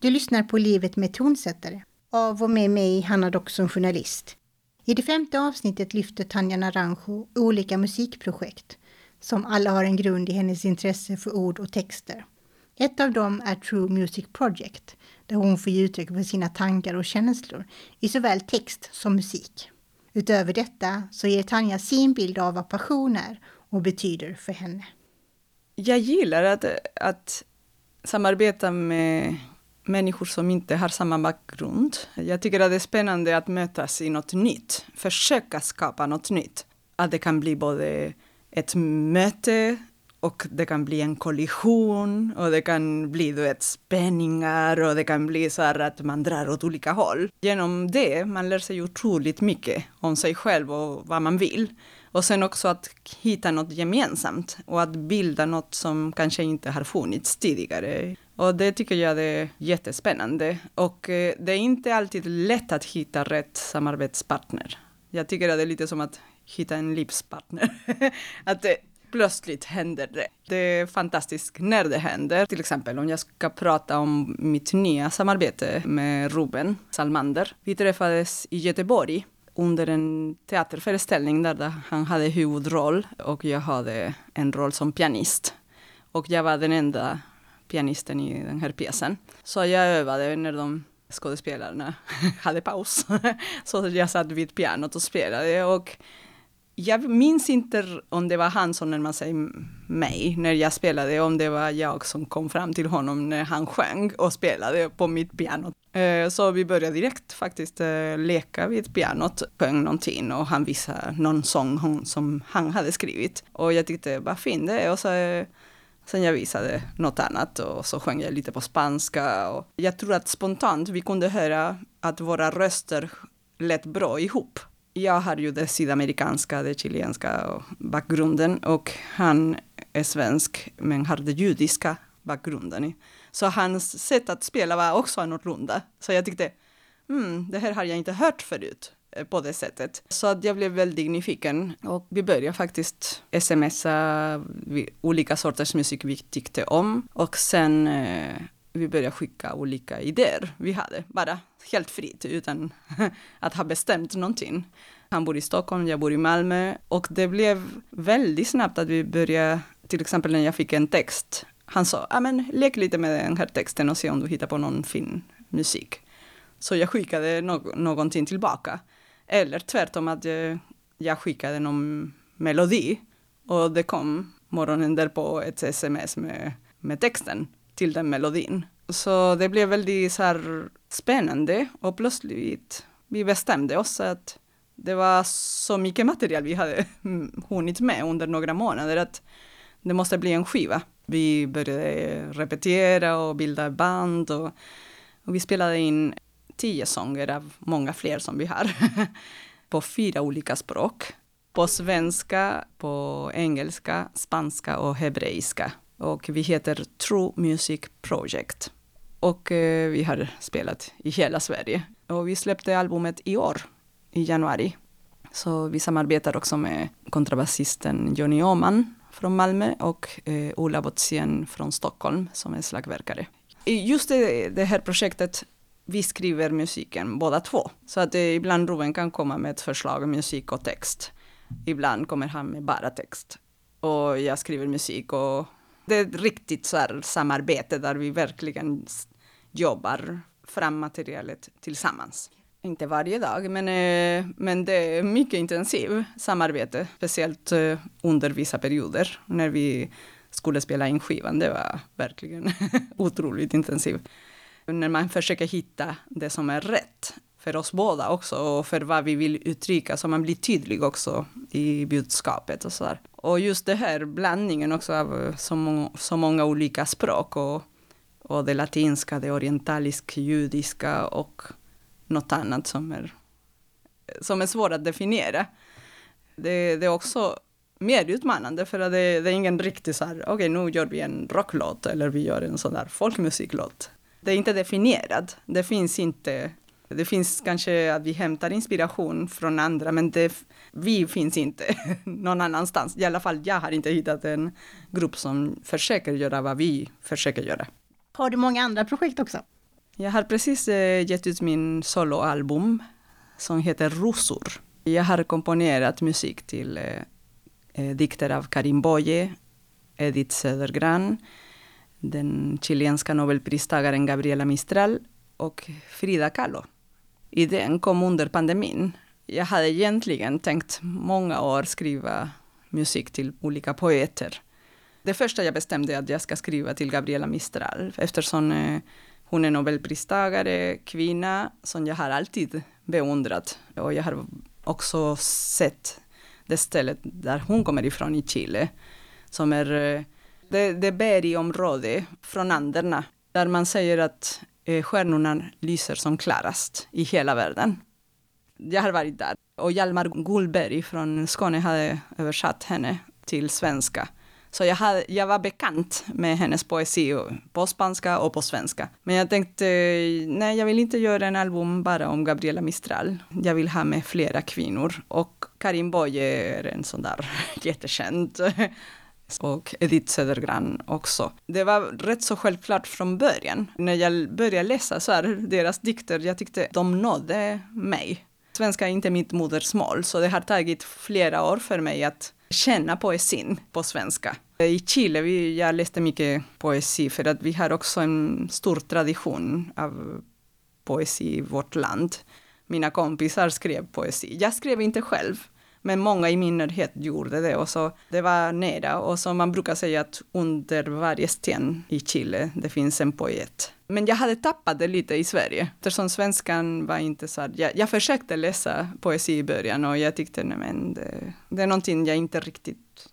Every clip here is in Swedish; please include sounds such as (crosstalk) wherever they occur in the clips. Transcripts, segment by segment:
Du lyssnar på Livet med tonsättare av och med mig, Hanna Dock som journalist. I det femte avsnittet lyfter Tanja Naranjo olika musikprojekt som alla har en grund i hennes intresse för ord och texter. Ett av dem är True Music Project, där hon får ge uttryck för sina tankar och känslor i såväl text som musik. Utöver detta så ger Tanja sin bild av vad passion är och betyder för henne. Jag gillar att, att samarbeta med människor som inte har samma bakgrund. Jag tycker att det är spännande att mötas i något nytt, försöka skapa något nytt. Att det kan bli både ett möte och det kan bli en kollision och det kan bli du vet, spänningar och det kan bli så här att man drar åt olika håll. Genom det man lär sig otroligt mycket om sig själv och vad man vill. Och sen också att hitta något gemensamt och att bilda något som kanske inte har funnits tidigare. Och det tycker jag är jättespännande. Och eh, det är inte alltid lätt att hitta rätt samarbetspartner. Jag tycker att det är lite som att hitta en livspartner. (laughs) att det plötsligt händer det. Det är fantastiskt när det händer. Till exempel om jag ska prata om mitt nya samarbete med Ruben Salmander. Vi träffades i Göteborg under en teaterföreställning där han hade huvudroll och jag hade en roll som pianist. Och jag var den enda pianisten i den här pjäsen. Så jag övade när de skådespelarna (laughs) hade paus. (laughs) Så jag satt vid pianot och spelade och jag minns inte om det var han som närmade sig mig när jag spelade, om det var jag som kom fram till honom när han sjöng och spelade på mitt piano. Eh, så vi började direkt faktiskt eh, leka vid pianot, sjöng någonting och han visade någon sång som han hade skrivit. Och jag tyckte, vad fint det är. Och så, eh, sen jag visade något annat och så sjöng jag lite på spanska. Och jag tror att spontant vi kunde höra att våra röster lät bra ihop jag har ju det sydamerikanska, det chilenska bakgrunden och han är svensk men har det judiska bakgrunden. Så hans sätt att spela var också annorlunda. Så jag tyckte, mm, det här har jag inte hört förut Eh, på det sättet. Så att jag blev väldigt nyfiken och vi började faktiskt smsa olika sorters musik vi tyckte om och sen eh, vi började skicka olika idéer vi hade, bara helt fritt utan (laughs) att ha bestämt någonting. Han bor i Stockholm, jag bor i Malmö och det blev väldigt snabbt att vi började, till exempel när jag fick en text, han sa, ja men lek lite med den här texten och se om du hittar på någon fin musik. Så jag skickade no någonting tillbaka. Eller tvärtom att jag, skickade någon melodi och det kom morgonen därpå ett sms med, med texten till den melodin. Så det blev väldigt så här spännande och plötsligt vi bestämde oss att det var så mycket material vi hade (laughs) hunnit med under några månader att det måste bli en skiva. Vi började repetera och bilda band och, och vi spelade in tio sånger av många fler som vi har (laughs) på fyra olika språk. På svenska, på engelska, spanska och hebreiska. Och vi heter True Music Project. Och eh, vi har spelat i hela Sverige. Och vi släppte albumet i år, i januari. Så vi samarbetar också med kontrabasisten Johnny Åman från Malmö och eh, Ola Botsien från Stockholm som är slagverkare. Just det, det här projektet vi skriver musiken båda två. Så att eh, ibland Ruben kan komma med ett förslag, musik och text. Ibland kommer han med bara text. Och jag skriver musik och det är ett riktigt så här samarbete där vi verkligen jobbar fram materialet tillsammans. Inte varje dag, men, eh, men det är mycket intensivt samarbete, speciellt eh, under vissa perioder när vi skulle spela in skivan. Det var verkligen (laughs) otroligt intensivt. När man försöker hitta det som är rätt för oss båda också och för vad vi vill uttrycka så man blir tydlig också i budskapet och sådär. Och just det här blandningen också av så, må så många olika språk och, och det latinska, det orientaliska, judiska och något annat som är, som är svårt att definiera. Det, det är också mer utmanande för att det, det är ingen riktig så här, okej okay, nu gör vi en rocklåt eller vi gör en sån där folkmusiklåt. Det är inte definierat, det finns inte, det finns kanske att vi hämtar inspiration från andra men det, vi finns inte (laughs) någon annanstans. I alla fall jag har inte hittat en grupp som försöker göra vad vi försöker göra. Har du många andra projekt också? Jag har precis eh, gett ut min soloalbum som heter Rosor. Jag har komponerat musik till eh, eh, dikter av Karim Boye, Edith Södergran, den chilenska nobelpristagaren Gabriela Mistral och Frida Kahlo. Idén kom under pandemin. Jag hade egentligen tänkt många år skriva musik till olika poeter. Det första jag bestämde att jag ska skriva till Gabriela Mistral eftersom eh, hon är nobelpristagare, kvinna som jag har alltid beundrat. Och jag har också sett det stället där hon kommer ifrån i Chile, som är eh, det, det bergområde från Anderna, där man säger att eh, stjärnorna lyser som klarast i hela världen. Jag har varit där. Och Hjalmar Gullberg från Skåne hade översatt henne till svenska. Så jag, hade, jag var bekant med hennes poesi på spanska och på svenska. Men jag tänkte, nej jag vill inte göra en album bara om Gabriela Mistral. Jag vill ha med flera kvinnor. Och Karin Boye är en sån där (laughs) jättekänd. Och Edith Södergran också. Det var rätt så självklart från början. När jag började läsa så här, deras dikter, jag tyckte de nådde mig. Svenska är inte mitt modersmål, så det har tagit flera år för mig att känna poesin på svenska. I Chile, vi, jag läste mycket poesi för att vi har också en stor tradition av poesi i vårt land. Mina kompisar skrev poesi. Jag skrev inte själv, men många i min närhet gjorde det och så det var nära och så man brukar säga att under varje sten i Chile det finns en poet. Men jag hade tappat det lite i Sverige eftersom svenskan var inte så jag, jag försökte läsa poesi i början och jag tyckte nej men det, det är någonting jag inte riktigt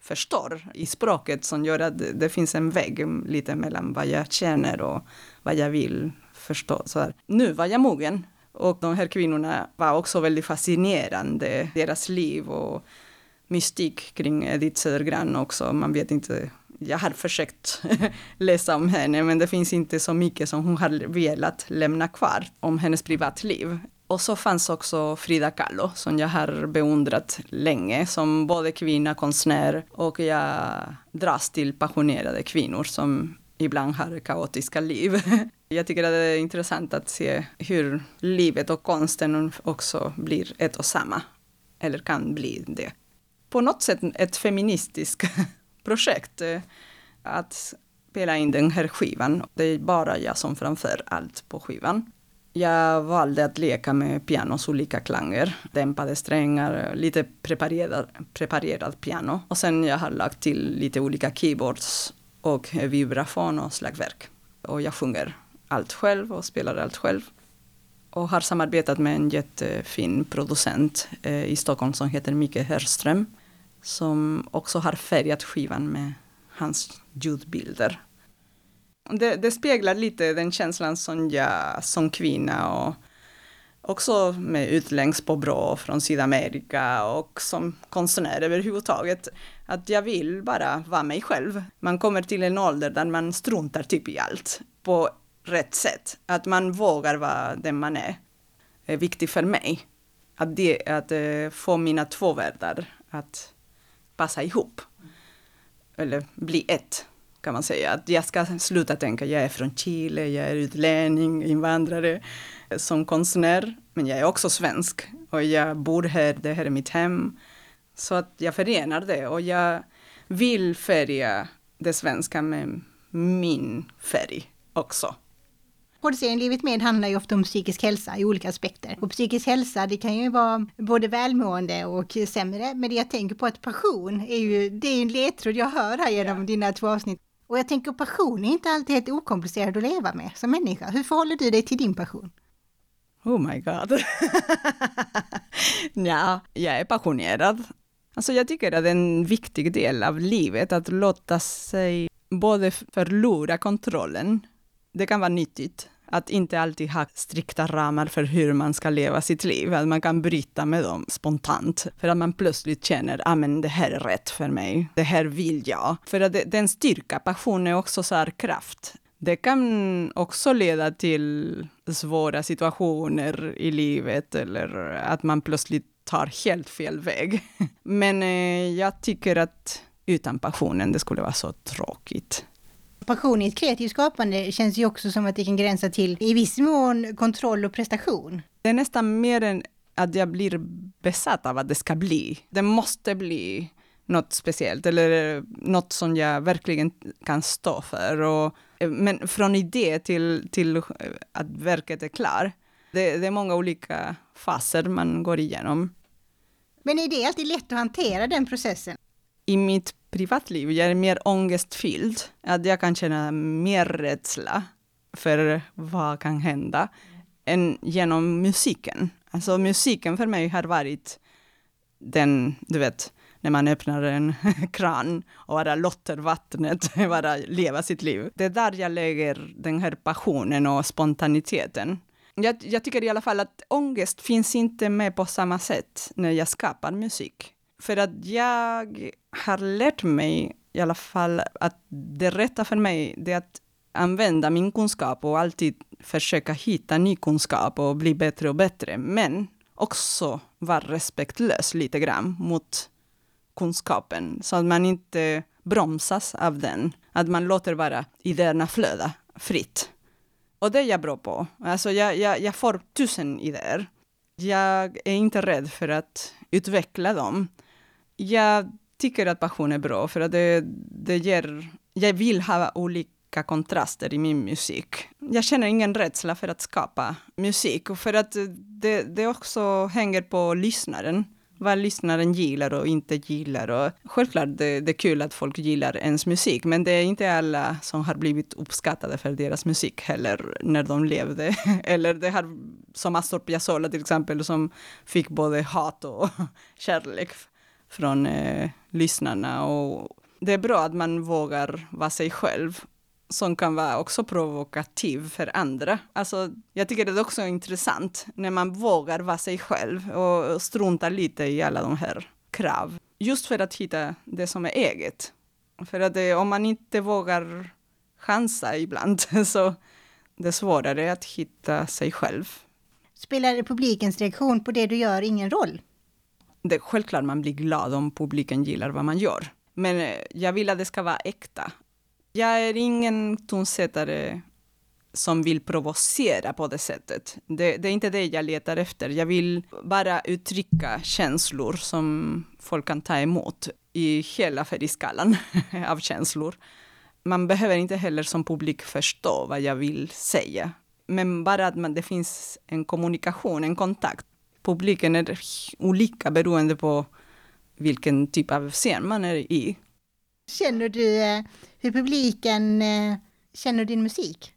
förstår i språket som gör att det, det finns en vägg lite mellan vad jag känner och vad jag vill förstå. Så här. Nu var jag mogen och de här kvinnorna var också väldigt fascinerande, deras liv och mystik kring Edith Södergran också. Man vet inte, jag har försökt (laughs) läsa om henne, men det finns inte så mycket som hon har velat lämna kvar om hennes privatliv. Och så fanns också Frida Kahlo som jag har beundrat länge som både kvinna, konstnär och jag dras till passionerade kvinnor som ibland har kaotiska liv. (laughs) Jag tycker att det är intressant att se hur livet och konsten också blir ett och samma. Eller kan bli det. På något sätt ett feministiskt (laughs) projekt. Eh, att spela in den här skivan. Det är bara jag som framför allt på skivan. Jag valde att leka med pianos olika klanger, dämpade strängar, lite preparerad, preparerad piano. Och sen jag har lagt till lite olika keyboards och vibrafon och slagverk. Och jag sjunger allt själv och spelar allt själv. Och har samarbetat med en jättefin producent eh, i Stockholm som heter Micke Herström. Som också har färgat skivan med hans ljudbilder. Det, det, speglar lite den känslan som jag som kvinna och också med utlängs på BRÅ från Sydamerika och som konstnär överhuvudtaget. Att jag vill bara vara mig själv. Man kommer till en ålder där man struntar typ i allt på rätt sätt. Att man vågar vara den man är. är viktigt för mig. Att, det, att eh, få mina två världar att passa ihop. Eller bli ett, kan man säga. Att jag ska sluta tänka, jag är från Chile, jag är utlänning, invandrare, som konstnär. Men jag är också svensk och jag bor här, det här är mitt hem. Så att jag förenar det och jag vill färga det svenska med min färg också. Poddserien Livet med handlar ju ofta om psykisk hälsa i olika aspekter. Och psykisk hälsa, det kan ju vara både välmående och sämre. Men det jag tänker på att passion är ju, det är en ledtråd jag hör här genom ja. dina två avsnitt. Och jag tänker passion är inte alltid helt okomplicerad att leva med som människa. Hur förhåller du dig till din passion? Oh my god. (laughs) ja, jag är passionerad. Alltså jag tycker att det är en viktig del av livet att låta sig både förlora kontrollen. Det kan vara nyttigt att inte alltid ha strikta ramar för hur man ska leva sitt liv, att man kan bryta med dem spontant, för att man plötsligt känner, ja ah, men det här är rätt för mig, det här vill jag. För att det, den styrka, passion är också så här kraft. Det kan också leda till svåra situationer i livet eller att man plötsligt tar helt fel väg. (laughs) Men eh, jag tycker att utan passionen, det skulle vara så tråkigt. Passion i ett kreativt skapande känns ju också som att det kan gränsa till i viss mån kontroll och prestation. Det är nästan mer än att jag blir besatt av att det ska bli. Det måste bli något speciellt eller något som jag verkligen kan stå för. Och, men från idé till, till att verket är klar, det, det är många olika faser man går igenom. Men är det alltid lätt att hantera den processen? I mitt privatliv, jag är mer ångestfylld, att jag kan känna mer rädsla för vad kan hända, än genom musiken. Alltså musiken för mig har varit den, du vet, när man öppnar en (laughs) kran och bara låter vattnet (laughs) bara leva sitt liv. Det är där jag lägger den här passionen och spontaniteten. Jag, jag, tycker i alla fall att ångest finns inte med på samma sätt när jag skapar musik. För att jag har lärt mig i alla fall att det rätta för mig det är att använda min kunskap och alltid försöka hitta ny kunskap och bli bättre och bättre. Men också vara respektlös lite grann mot kunskapen så att man inte bromsas av den. Att man låter bara idéerna flöda fritt. Och det är jag bra på. Alltså jag, jag, jag får tusen idéer. Jag är inte rädd för att utveckla dem. Jag tycker att passion är bra för att det, det ger... Jag vill ha olika kontraster i min musik. Jag känner ingen rädsla för att skapa musik, för att det, det också hänger på lyssnaren vad lyssnaren gillar och inte gillar. Och självklart det, det är kul att folk gillar ens musik, men det är inte alla som har blivit uppskattade för deras musik heller när de levde. (laughs) Eller det här som Astor Piazzolla till exempel, som fick både hat och (laughs) kärlek från eh, lyssnarna. Och det är bra att man vågar vara sig själv som kan vara också provokativ för andra. Alltså, jag tycker det är också intressant när man vågar vara sig själv och strunta lite i alla de här krav. Just för att hitta det som är eget. För att det, om man inte vågar chansa ibland (laughs) så det är svårare att hitta sig själv. Spelar publikens reaktion på det du gör ingen roll? Det är självklart man blir glad om publiken gillar vad man gör. Men eh, jag vill att det ska vara äkta. Jag är ingen tonsättare som vill provocera på det sättet. Det, det, är inte det jag letar efter. Jag vill bara uttrycka känslor som folk kan ta emot i hela färgskalan (laughs) av känslor. Man behöver inte heller som publik förstå vad jag vill säga. Men bara att man, det finns en kommunikation, en kontakt. Publiken är olika beroende på vilken typ av scen man är i. Känner du eh, hur publiken eh, känner din musik?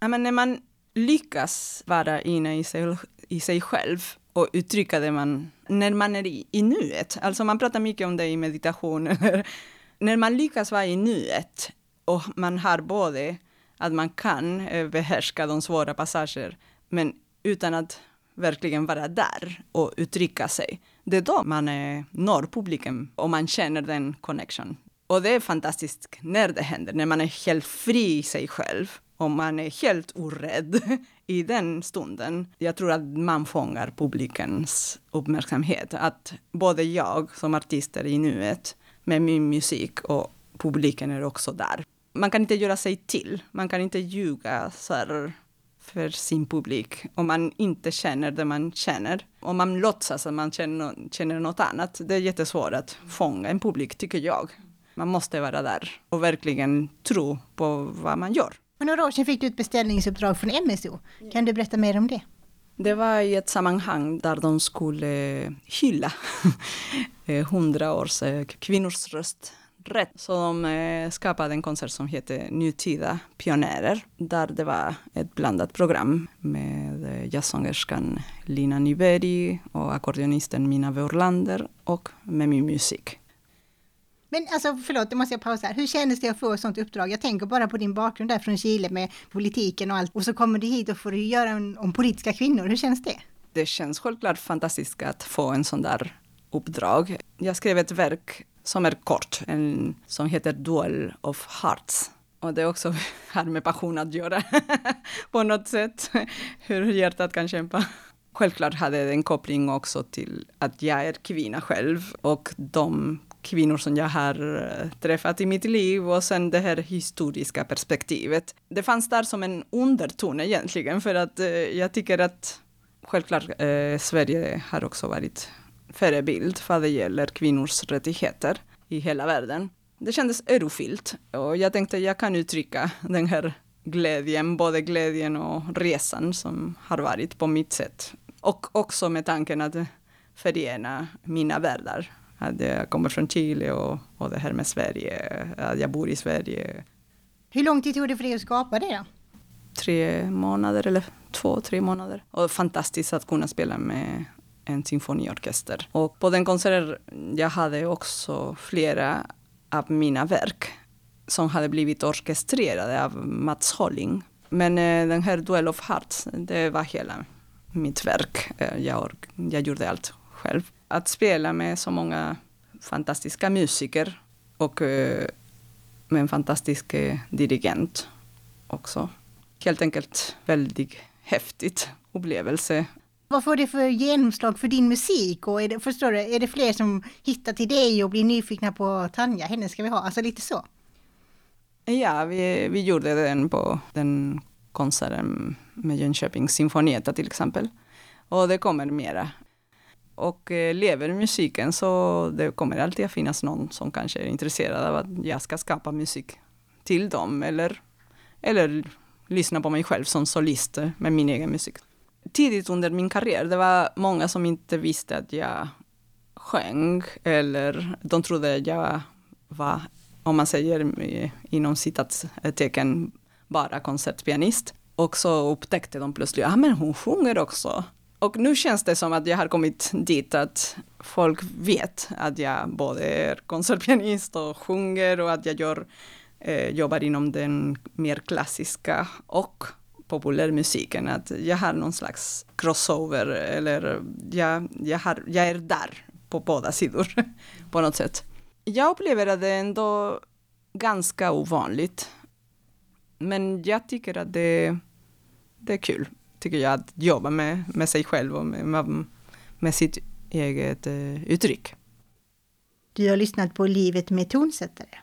Ja, men när man lyckas vara inne i sig, i sig själv och uttrycka det man, när man är i, i nuet, alltså man pratar mycket om det i meditation, (laughs) när man lyckas vara i nuet och man har både att man kan eh, behärska de svåra passager, men utan att verkligen vara där och uttrycka sig. Det är då man eh, når publiken och man känner den connection. Och det är fantastiskt när det händer, när man är helt fri i sig själv och man är helt orädd (laughs) i den stunden. Jag tror att man fångar publikens uppmärksamhet. Att både jag som artist är i nuet med min musik och publiken är också där. Man kan inte göra sig till, man kan inte ljuga så här för sin publik om man inte känner det man känner. Om man låtsas att man känner, känner något annat, det är jättesvårt att fånga en publik, tycker jag. Man måste vara där och verkligen tro på vad man gör. För några år sedan fick du ett beställningsuppdrag från MSO. Kan du berätta mer om det? Det var i ett sammanhang där de skulle hylla (laughs) hundra års eh, kvinnors rösträtt. Så de eh, skapade en konsert som heter Nutida pionjärer, där det var ett blandat program med eh, jazzsångerskan Lina Nyberg och ackordionisten Mina Wörlander och med min musik. Men alltså förlåt, det måste jag pausa. Hur kändes det att få ett sånt uppdrag? Jag tänker bara på din bakgrund där från Chile med politiken och allt. Och så kommer du hit och får göra en, om politiska kvinnor. Hur känns det? Det känns självklart fantastiskt att få en sån där uppdrag. Jag skrev ett verk som är kort, en, som heter Duel of Hearts. Och det också (laughs) har med passion att göra (laughs) på något sätt. (laughs) Hur hjärtat kan kämpa. Självklart hade det en koppling också till att jag är kvinna själv och de kvinnor som jag har eh, träffat i mitt liv och sen det här historiska perspektivet. Det fanns där som en underton egentligen för att eh, jag tycker att självklart eh, Sverige har också varit förebild vad det gäller kvinnors rättigheter i hela världen. Det kändes örofilt och jag tänkte jag kan uttrycka den här glädjen, både glädjen och resan som har varit på mitt sätt. Och också med tanken att förena mina världar. Att jag kommer från Chile och, och det här med Sverige, att jag bor i Sverige. Hur lång tid tog det för dig att skapa det då? Tre månader eller två, tre månader. Och fantastiskt att kunna spela med en symfoniorkester. Och på den konserten jag hade också flera av mina verk som hade blivit orkestrerade av Mats Holling. Men eh, den här Duell of Hearts, det var hela mitt verk. Eh, jag, jag gjorde allt själv. Att spela med så många fantastiska musiker och eh, med en fantastisk eh, dirigent också. Helt enkelt väldigt häftigt upplevelse. Vad får det för genomslag för din musik? Och är det, förstår du, är det fler som hittar till dig och blir nyfikna på Tanja, henne ska vi ha? Alltså lite så? Ja, vi, vi gjorde den på den konserten med Jönköpings symfonietta till exempel. Och det kommer mera. Och eh, lever musiken så det kommer alltid att finnas någon som kanske är intresserad av att jag ska skapa musik till dem eller, eller lyssna på mig själv som solist med min egen musik. Tidigt under min karriär, det var många som inte visste att jag sjöng eller de trodde att jag var, om man säger inom citattecken, bara konsertpianist. Och så upptäckte de plötsligt, ja ah, men hon sjunger också. Och nu känns det som att jag har kommit dit att folk vet att jag både är konsertpianist och sjunger och att jag gör, eh, jobbar inom den mer klassiska och populärmusiken. Att jag har någon slags crossover eller jag, jag, har, jag är där på båda sidor (laughs) på något sätt. Jag upplever att det är ändå ganska ovanligt. Men jag tycker att det, det är kul tycker jag, att jobba med, med sig själv och med, med sitt eget eh, uttryck. Du har lyssnat på Livet med tonsättare.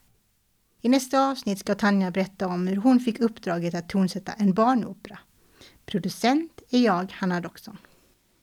I nästa avsnitt ska Tanja berätta om hur hon fick uppdraget att tonsätta en barnopera. Producent är jag, Hanna Doxon.